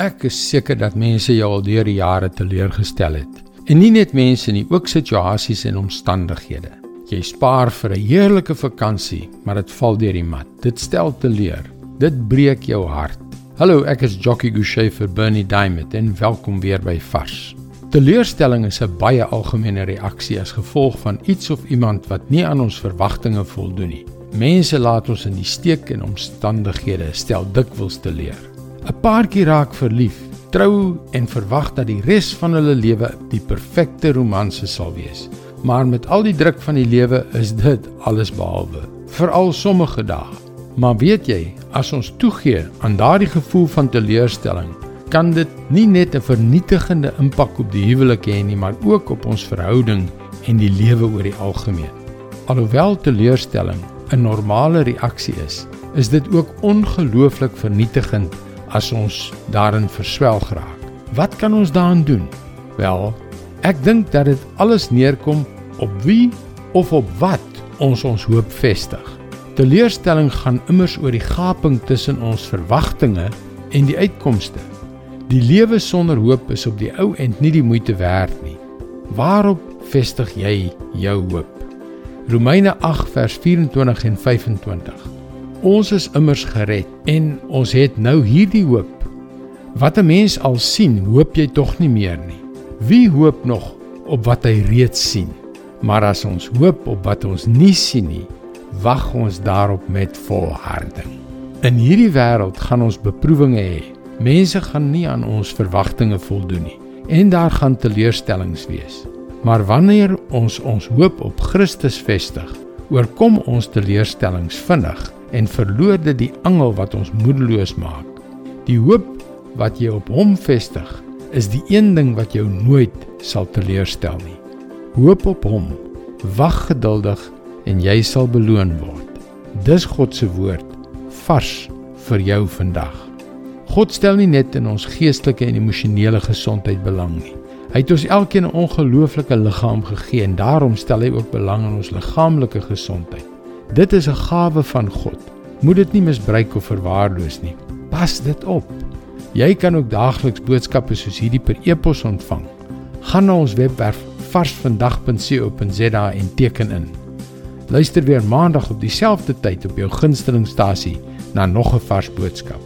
Ek is seker dat mense jou al deur die jare teleurgestel het. En nie net mense nie, ook situasies en omstandighede. Jy spaar vir 'n heerlike vakansie, maar dit val deur die mat. Dit stel teleur. Dit breek jou hart. Hallo, ek is Jockey Gouchee vir Bernie Diamond en welkom weer by Vars. Teleurstelling is 'n baie algemene reaksie as gevolg van iets of iemand wat nie aan ons verwagtinge voldoen nie. Mense laat ons in die steek en omstandighede stel dikwels teleur. 'n Paartjie raak verlief, trou en verwag dat die res van hulle lewe die perfekte romanse sal wees. Maar met al die druk van die lewe is dit alles behalwe, veral sommige dae. Maar weet jy, as ons toegee aan daardie gevoel van teleurstelling, kan dit nie net 'n vernietigende impak op die huwelik hê nie, maar ook op ons verhouding en die lewe oor die algemeen. Alhoewel teleurstelling 'n normale reaksie is, is dit ook ongelooflik vernietigend as ons daarin verswelg raak. Wat kan ons daaraan doen? Wel, ek dink dat dit alles neerkom op wie of op wat ons ons hoop vestig. Teleurstelling gaan immers oor die gaping tussen ons verwagtinge en die uitkomste. Die lewe sonder hoop is op die ou end nie die moeite werd nie. Waarop vestig jy jou hoop? Romeine 8 vers 24 en 25. Ons is immers gered en ons het nou hierdie hoop. Wat 'n mens al sien, hoop jy tog nie meer nie. Wie hoop nog op wat hy reeds sien? Maar as ons hoop op wat ons nie sien nie, wag ons daarop met volharding. In hierdie wêreld gaan ons beproewinge hê. Mense gaan nie aan ons verwagtinge voldoen nie en daar gaan teleurstellings wees. Maar wanneer ons ons hoop op Christus vestig, oorkom ons teleurstellings vinnig en verloor dit die angel wat ons moedeloos maak. Die hoop wat jy op hom vestig, is die een ding wat jou nooit sal teleurstel nie. Hoop op hom, wag geduldig en jy sal beloon word. Dis God se woord vars vir jou vandag. God stel nie net in ons geestelike en emosionele gesondheid belang nie. Hy het ons elkeen 'n ongelooflike liggaam gegee en daarom stel hy ook belang in ons liggaamlike gesondheid. Dit is 'n gawe van God. Moet dit nie misbruik of verwaarloos nie. Pas dit op. Jy kan ook daagliks boodskappe soos hierdie per e-pos ontvang. Gaan na ons webwerf varsvandag.co.za en teken in. Luister weer maandag op dieselfde tyd op jou gunstelingstasie na nog 'n vars boodskap.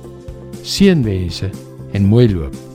Seënwense en mooi loop.